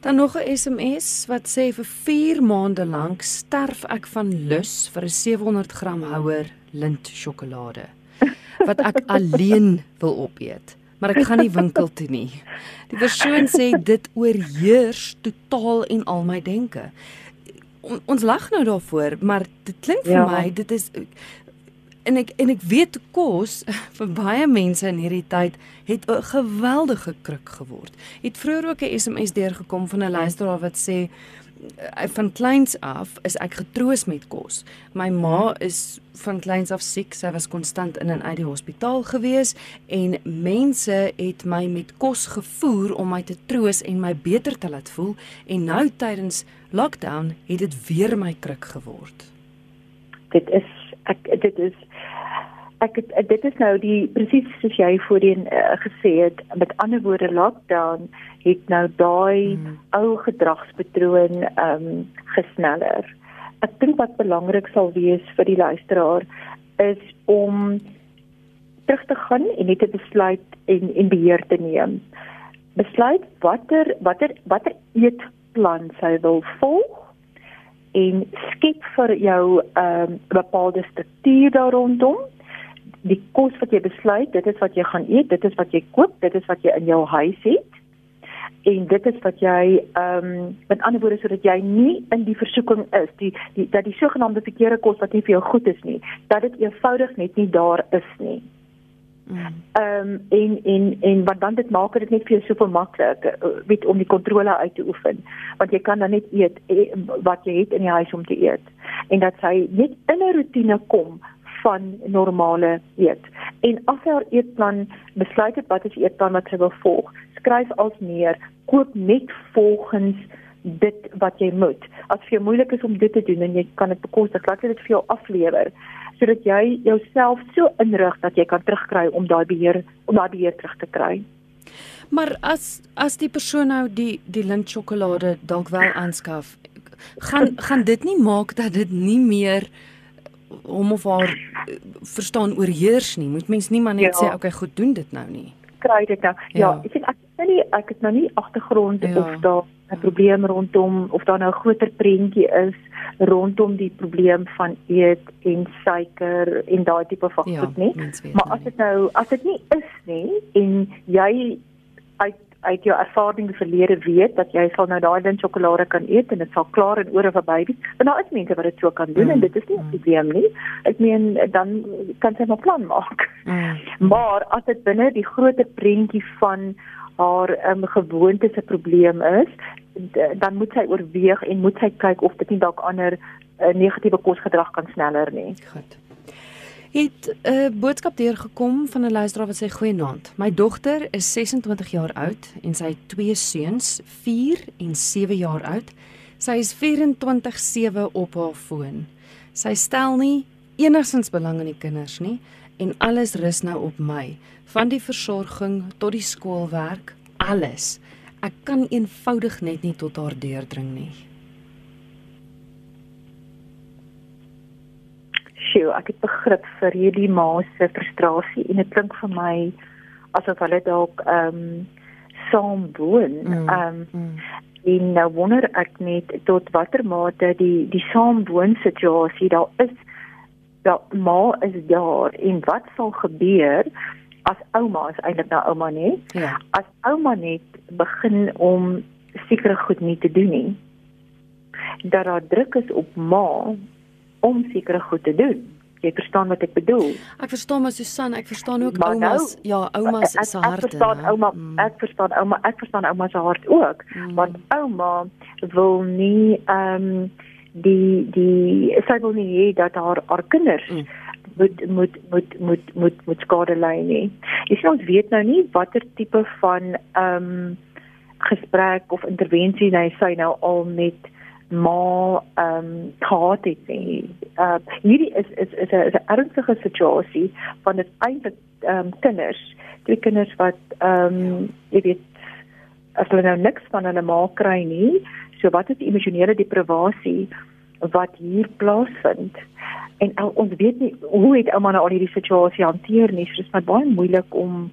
A: Dan nog 'n SMS wat sê vir 4 maande lank sterf ek van lus vir 'n 700g houer lint sjokolade wat ek [LAUGHS] alleen wil opeet. Maar ek gaan nie winkel toe nie. Die persoon sê dit oorheers totaal en al my denke. On, ons lag nou daarvoor, maar dit klink vir ja. my dit is en ek en ek weet kos [LAUGHS] vir baie mense in hierdie tyd het 'n geweldige kruk geword. Het vroeër ook 'n SMS deurgekom van 'n luisteraar wat sê van kleins af is ek getroos met kos. My ma is van kleins af siek, sy was konstant in en uit die hospitaal gewees en mense het my met kos gevoer om my te troos en my beter te laat voel en nou tydens lockdown het dit weer my kruk geword.
B: Dit is ek dit is ek het, dit is nou die presies soos jy voorheen uh, gesê het met ander woorde lockdown het nou daai hmm. ou gedragspatroon ehm um, gesneller. Ek dink wat belangrik sal wees vir die luisteraar is om terug te gaan en net 'n besluit en en beheer te neem. Besluit watter watter watter eetplan sy wil volg en skep vir jou 'n um, bepaalde struktuur daar rondom. Die kos wat jy besluit, dit is wat jy gaan eet, dit is wat jy koop, dit is wat jy in jou huis het. En dit is wat jy ehm um, met ander woorde sodat jy nie in die versoeking is die die dat die sogenaamde verkeerde kos wat nie vir jou goed is nie, dat dit eenvoudig net nie daar is nie. Ehm um, en en en wat dan dit maak dit net vir jou soveel maklik uh, weet om die kontrole uit te oefen want jy kan dan net eet eh, wat jy het in die huis om te eet en dat sy net in 'n rotine kom van normale eet. En as jy haar eetplan besluit het wat is die eetplan wat sy wil volg, skryf als neer, koop net volgens dit wat jy moet. As vir jou moeilik is om dit te doen en jy kan dit bekostig, laat dit vir jou aflewer sodat jy jouself so inrig dat jy kan terugkry om daai beheer om daai beheer terug te kry.
A: Maar as as die persoon nou die die lint sjokolade dalk wel aanskaf, gaan gaan dit nie maak dat dit nie meer hom of haar verstaan oorheers nie. Moet mens nie maar net ja. sê okay, goed doen dit nou nie.
B: Kry dit nou. Ja, ja ek sê ek sê nie ek het nou nie agtergrond ja. of daar 'n probleem rondom of daar nou 'n groter prentjie is rondom die probleem van eet en suiker en daai tipe van ja, goed nie. Maar as dit nou as dit nie is nie en jy uit uit jou ervaring verlede weet dat jy sal nou daai ding sjokolade kan eet en dit sal klaar en oor verby wees. En daar is mense wat dit so kan doen mm. en dit is nie 'n probleem nie. Ek meen dan kan jy 'n plan maak. Mm. Maar as dit binne die groot prentjie van haar um, gewoontes 'n probleem is, dan moet sy oorweeg en moet sy kyk of dit nie dalk ander uh, negatiewe kosgedrag kan sneller nie.
A: Goed het 'n uh, boodskap deurgekom van 'n luisteraar wat sê goeienaand. My dogter is 26 jaar oud en sy het twee seuns, 4 en 7 jaar oud. Sy is 24/7 op haar foon. Sy stel nie enigsins belang in die kinders nie en alles rus nou op my, van die versorging tot die skoolwerk, alles. Ek kan eenvoudig net nie tot haar deurdring nie.
B: Sjoe, ek het begrip vir hierdie ma se frustrasie en dit klink vir my asof hulle dalk ehm um, saam woon. Mm, ehm mm, um, en nou wonder ek net tot watter mate die die saamwoon situasie daar is dat ma is daar en wat sal gebeur as ouma is eintlik nou ouma nie. Ja. As ouma net begin om sekere goed nie te doen nie. Dat daar druk is op ma om sekere goed te doen. Jy verstaan wat ek bedoel?
A: Ek verstaan maar Susan, ek verstaan ook maar oumas, nou, ja, oumas se hart.
B: Ek verstaan ouma, mm. ek verstaan ouma, ek verstaan ouma se hart ook. Mm. Want ouma wil nie ehm um, die die sy wil nie hê dat haar haar kinders mm. moet moet moet moet moet moet skade ly nie. Jy sien ons weet nou nie watter tipe van ehm um, gesprek of intervensie hy sy nou al met maar ehm um, gehad het nie. Uh hierdie is is is 'n is 'n ernstige situasie van dit eintlik ehm um, kinders, twee kinders wat ehm um, jy weet as hulle nou niks van hulle ma kry nie. So wat is die emosionele deprivasie wat hier plaasvind? En al, ons weet nie hoe het ouma nou al hierdie situasie hanteer nie. So dit is maar baie moeilik om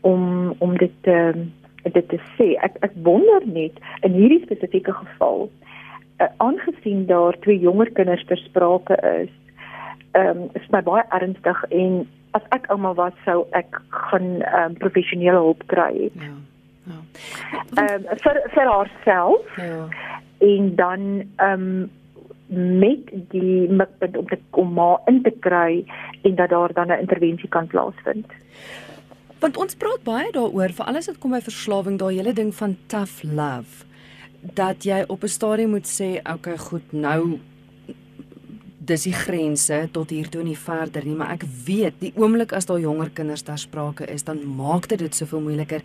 B: om om dit ehm um, dit te sê. Ek ek wonder net in hierdie spesifieke geval aangesien daar twee jonger kinders ter sprake is, ehm um, is my baie ernstig en as ek ouma was sou ek gaan ehm um, professionele hulp kry. Ja. Ja. Ehm um, vir vir haarself. Ja. En dan ehm um, met die mikpunt om te kom maar in te kry en dat daar dan 'n intervensie kan plaasvind.
A: Want ons praat baie daaroor vir alles wat kom by verslawing, daai hele ding van tough love dat jy op 'n stadium moet sê, okay, goed, nou dis die grense tot hier toe nie verder nie, maar ek weet die oomblik as daar jonger kinders daar sprake is, dan maak dit dit soveel moeiliker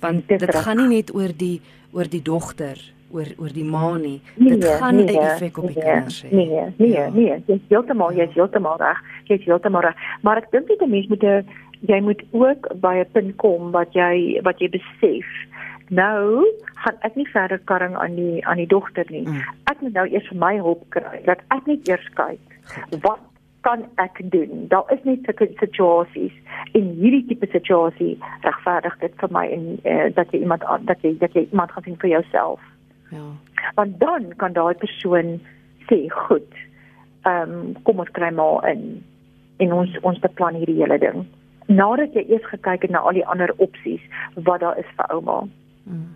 A: want dit, dit gaan nie net oor die oor die dogter oor oor die ma nie. Dit nee, gaan 'n nee, effek op die nee, kinders hê.
B: Nee, nee, ja. nee, jy is heeltemal, jy is heeltemal reg. Jy is heeltemal reg. Maar ek dink die mens moet 'n jy moet ook by 'n punt kom wat jy wat jy besef nou gaan ek nie verder karring aan die aan die dogter nie. Mm. Ek moet nou eers vir my hulp kry. Dat ek net eers kyk wat kan ek doen? Daar is net sulke situasies en hierdie tipe situasie regverdig dit vir my en uh, dat jy iemand dat jy dat jy iemand gaan sien vir jouself. Ja. Want dan kan daai persoon sê, "Goed. Ehm um, kom ons kry maar in en ons ons beplan hierdie hele ding." Nadat jy eers gekyk het na al die ander opsies wat daar is vir ouma. Hmm.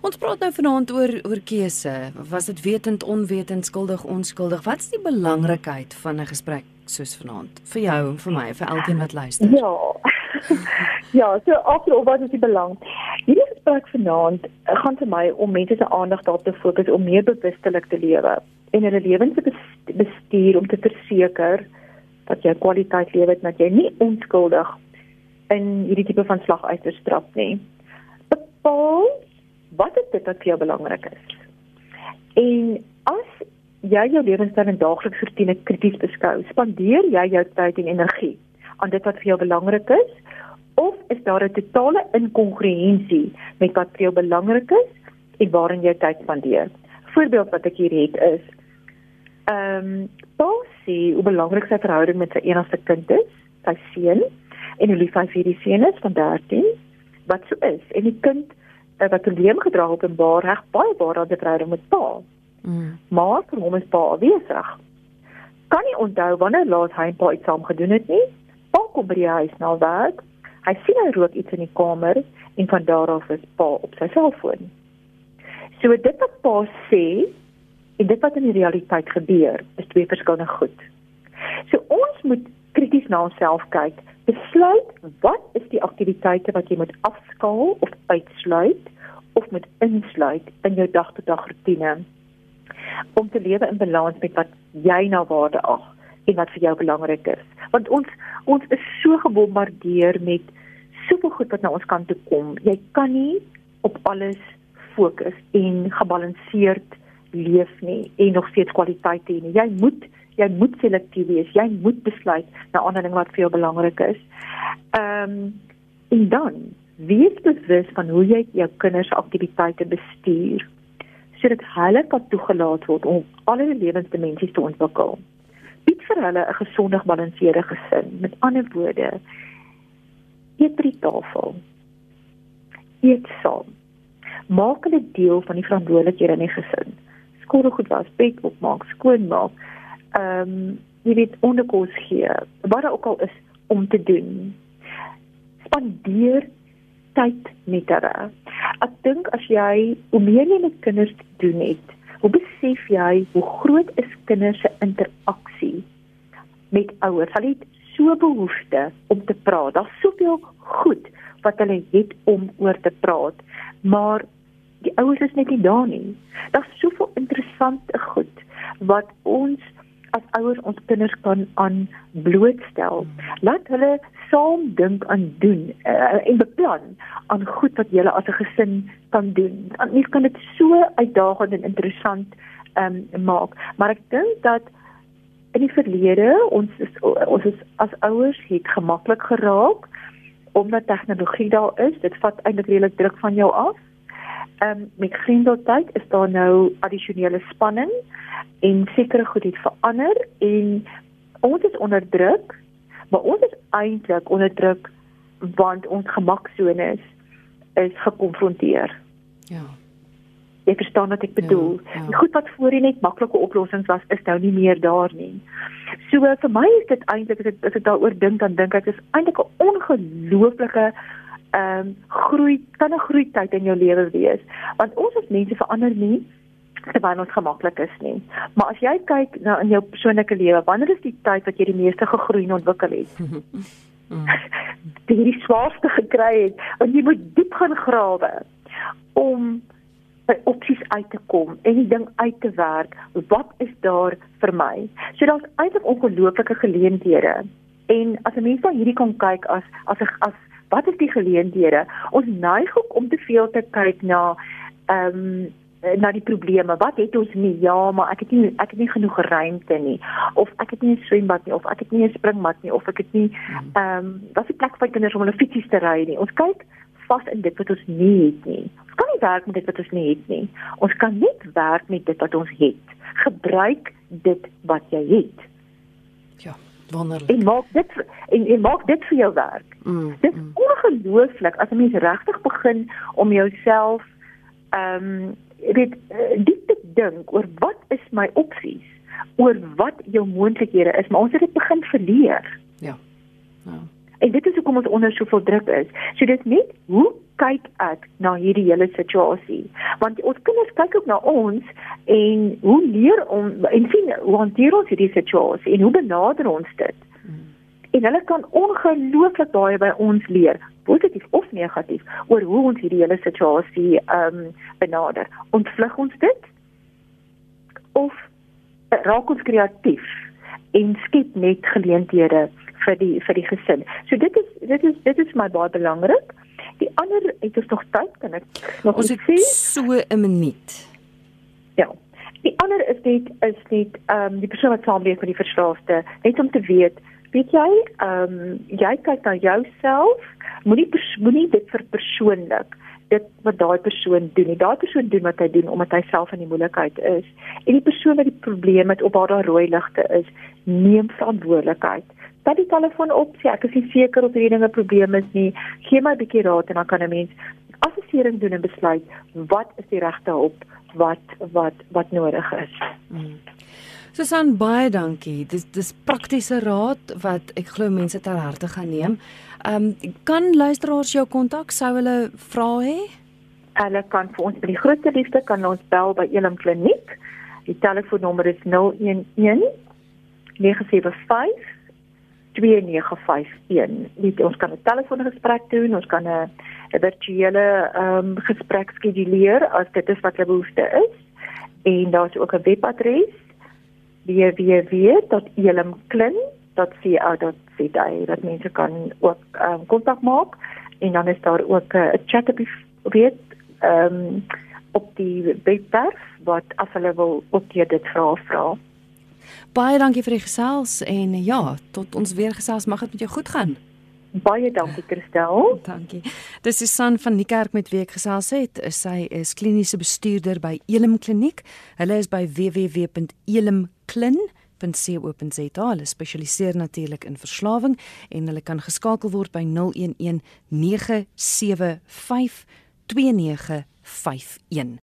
A: Ons praat nou vanaand oor oor keuse. Was dit wetend, onwetend, skuldig, onskuldig? Wat is die belangrikheid van 'n gesprek soos vanaand vir jou en vir my, vir elkeen wat luister?
B: Ja. [LAUGHS] ja, so afloop wat is die belang? Hierdie gesprek vanaand eh, gaan vir my om mense se aandag daarop te fokus om meer bewustelik te lewe en hulle lewens te bestuur om te verseker dat jy kwaliteit lewe het, dat jy nie onskuldig in hierdie tipe van slag uitstrap nie bepaal wat is dit wat vir jou belangrik is. En as jy jou lewenstyl en daaglikse rotine krities beskou, spandeer jy jou tyd en energie aan dit wat vir jou belangrik is of is daar 'n totale inkongruensie met wat vir jou belangrik is en waarin jy tyd spandeer? Voorbeeld wat ek hier het is ehm um, Bosie, hoe belangrik sy verhouding met sy enigste kind is, sy seun, en hoe lief hy vir die seun is van 13 wat so is en die kind uh, wat probleem gedra het en baie reg baie baie aan die verhouding met pa. Mm. Maar vir hom is pa afwesig. Kan nie onthou wanneer laas hy pa iets saam gedoen het nie. Pa kom by die huis na werk. Hy sien hy rook iets in die kamer en van daar af is pa op sy selfoon. So dit wat pa sê en dit wat in die realiteit gebeur, is twee verskillende goed. So ons moet krities na onsself kyk, besluit wat is die aktiwiteite wat jy moet afskaal of uitsluit of moet insluit in jou dag-tot-dag rotine om te lewe in balans met wat jy na waarde ag en wat vir jou belangrik is. Want ons ons is so gebombardeer met soveel goed wat na ons kant toe kom. Jy kan nie op alles fokus en gebalanseerd leef nie en nog steeds kwaliteit hê nie. Jy moet jy moet selektief wees. Jy moet besluit na ander dinge wat vir jou belangrik is. Ehm um, en dan wees bewus van hoe jy jou kinders aktiwiteite bestuur sodat hulle kan toegelaat word om alle lewensdimensies te ontwikkel. Bied vir hulle 'n gesonde gebalanseerde gesin. Met ander woorde, eet by die tafel. Eet saam. Maak hulle deel van die verantwoordelikhede in die gesin. Skoolgoed was, bed opmaak, skoonmaak. Ehm, um, jy weet onderkos gee. Wat ook al is om te doen. Spandeer tyd met hulle. Ek dink as jy hoe meer jy met kinders doen het, hoe besef jy hoe groot is kinders se interaksie met ouers? Hulle het so behoefte om te praat. Daar's soveel goed wat hulle het om oor te praat, maar die ouers is net nie daar nie. Daar's soveel interessante goed wat ons as ouers ons kinders kan aan blootstel. Laat hulle saam dink aan doen uh, en beplan aan goed wat julle as 'n gesin kan doen. Mens kan dit so uitdagend en interessant um, maak, maar ek dink dat in die verlede ons is, ons is as ouers het gemaklik geraak omdat tegnologie daar is. Dit vat eintlik redelik druk van jou af. Ehm um, met grendeltyd is daar nou addisionele spanning en sekere goed het verander en ons is onder druk maar ons is eintlik onder druk want ons gemaksone is is gekonfronteer.
A: Ja.
B: Jy verstaan wat ek bedoel. Ja, ja. Die goed wat voorheen net maklike oplossings was, is nou nie meer daar nie. So vir my is dit eintlik as ek as ek daaroor dink dan dink ek is eintlik 'n ongelooflike ehm um, groei kan 'n groei tyd in jou lewe wees. Want ons as mense verander nie terwyl ons gemaklik is nie. Maar as jy kyk na in jou persoonlike lewe, wanneer is die tyd wat jy die meeste gegroei en ontwikkel het? [LAUGHS] Het die swaarste gekry het, want jy moet diep gaan grawe om by opsies uit te kom en die ding uit te werk. Wat is daar vir my? So daar's eintlik ongelooflike geleenthede. En as 'n mens dan hierdie kan kyk as as 'n as wat is die geleenthede? Ons neig ook om te veel te kyk na ehm um, na die probleme. Wat het ons nie? Ja, maar ek het nie ek het nie genoeg ruimte nie of ek het nie 'n swembad nie of ek het nie 'n springmat nie of ek het nie ehm um, wat is plek vir kinders om hulle fietsies te ry nie. Ons kyk vas in dit wat ons nie het nie. Ons kan nie werk met dit wat ons nie het nie. Ons kan net werk met dit wat ons het. Gebruik dit wat jy het.
A: Ja, wonderlik.
B: En maak dit en, en maak dit vir jou werk. Mm, dit is mm. ongelooflik as 'n mens regtig begin om jouself ehm um, eh, diep te dink oor wat is my opsies oor wat jou moontlikhede is maar ons het dit begin verleer
A: ja ja
B: en dit is hoekom ons onder soveel druk is so dit net hoe kyk ek na hierdie hele situasie want ons kinders kyk ook na ons en hoe leer ons en sien hoe hanteer ons hierdie situasie en hoe benader ons dit hmm. en hulle kan ongelooflik baie by ons leer positief of negatief oor hoe ons hierdie hele situasie ehm um, benader. Ontvlug ons dit of raak ons kreatief en skep net geleenthede vir die vir die gesin. So dit is dit is dit is my baie belangrik. Die ander het ons nog tyd kan ek nog
A: ons sê so 'n minuut.
B: Ja. Die ander is dit is dit ehm um, die persoon wat saamleef met die verslaafde, net om te weet weet jy, ehm um, jy kyk na jouself, moenie moenie dit vir persoonlik dit wat daai persoon doen. Daai persoon doen wat hy doen omdat hy self in die moeilikheid is. En die persoon wat die probleem het op waar daar rooi ligte is, neem verantwoordelikheid. Vat die telefoon op, sê ek is nie seker of hierdie ding 'n probleem is nie. Gee my 'n bietjie raad en dan kan 'n mens assessering doen en besluit wat is die regte hulp wat wat wat nodig is. Hmm.
A: Susan, baie dankie. Dis dis praktiese raad wat ek glo mense ter harte gaan neem. Ehm um, kan luisteraars jou kontak sou hulle vra hê?
B: Hulle kan vir ons by die grootste liefde kan ons bel by Elim Kliniek. Die telefoonnommer is 011 975 2951. Dit ons kan 'n telefoongesprek doen, ons kan 'n virtuele ehm um, gesprek skeduleer as dit is wat hulle behoefte is. En daar's ook 'n webadres www.elimklin.co.za dat mense kan ook ehm um, kontak maak en dan is daar ook 'n chat op weet ehm um, op die webwerf wat as hulle wil ook dit vra vra.
A: Baie dankie vir die gesels en ja, tot ons weer gesels mag dit met jou goed gaan.
B: Baie dankie Christel.
A: Dankie. Dis Susan van Niekerk met wie ek gesels het. Sy is kliniese bestuurder by Elim Kliniek. Hulle is by www.elimklin.co.za. Hulle spesialiseer natuurlik in verslawing en hulle kan geskakel word by 011 975 2951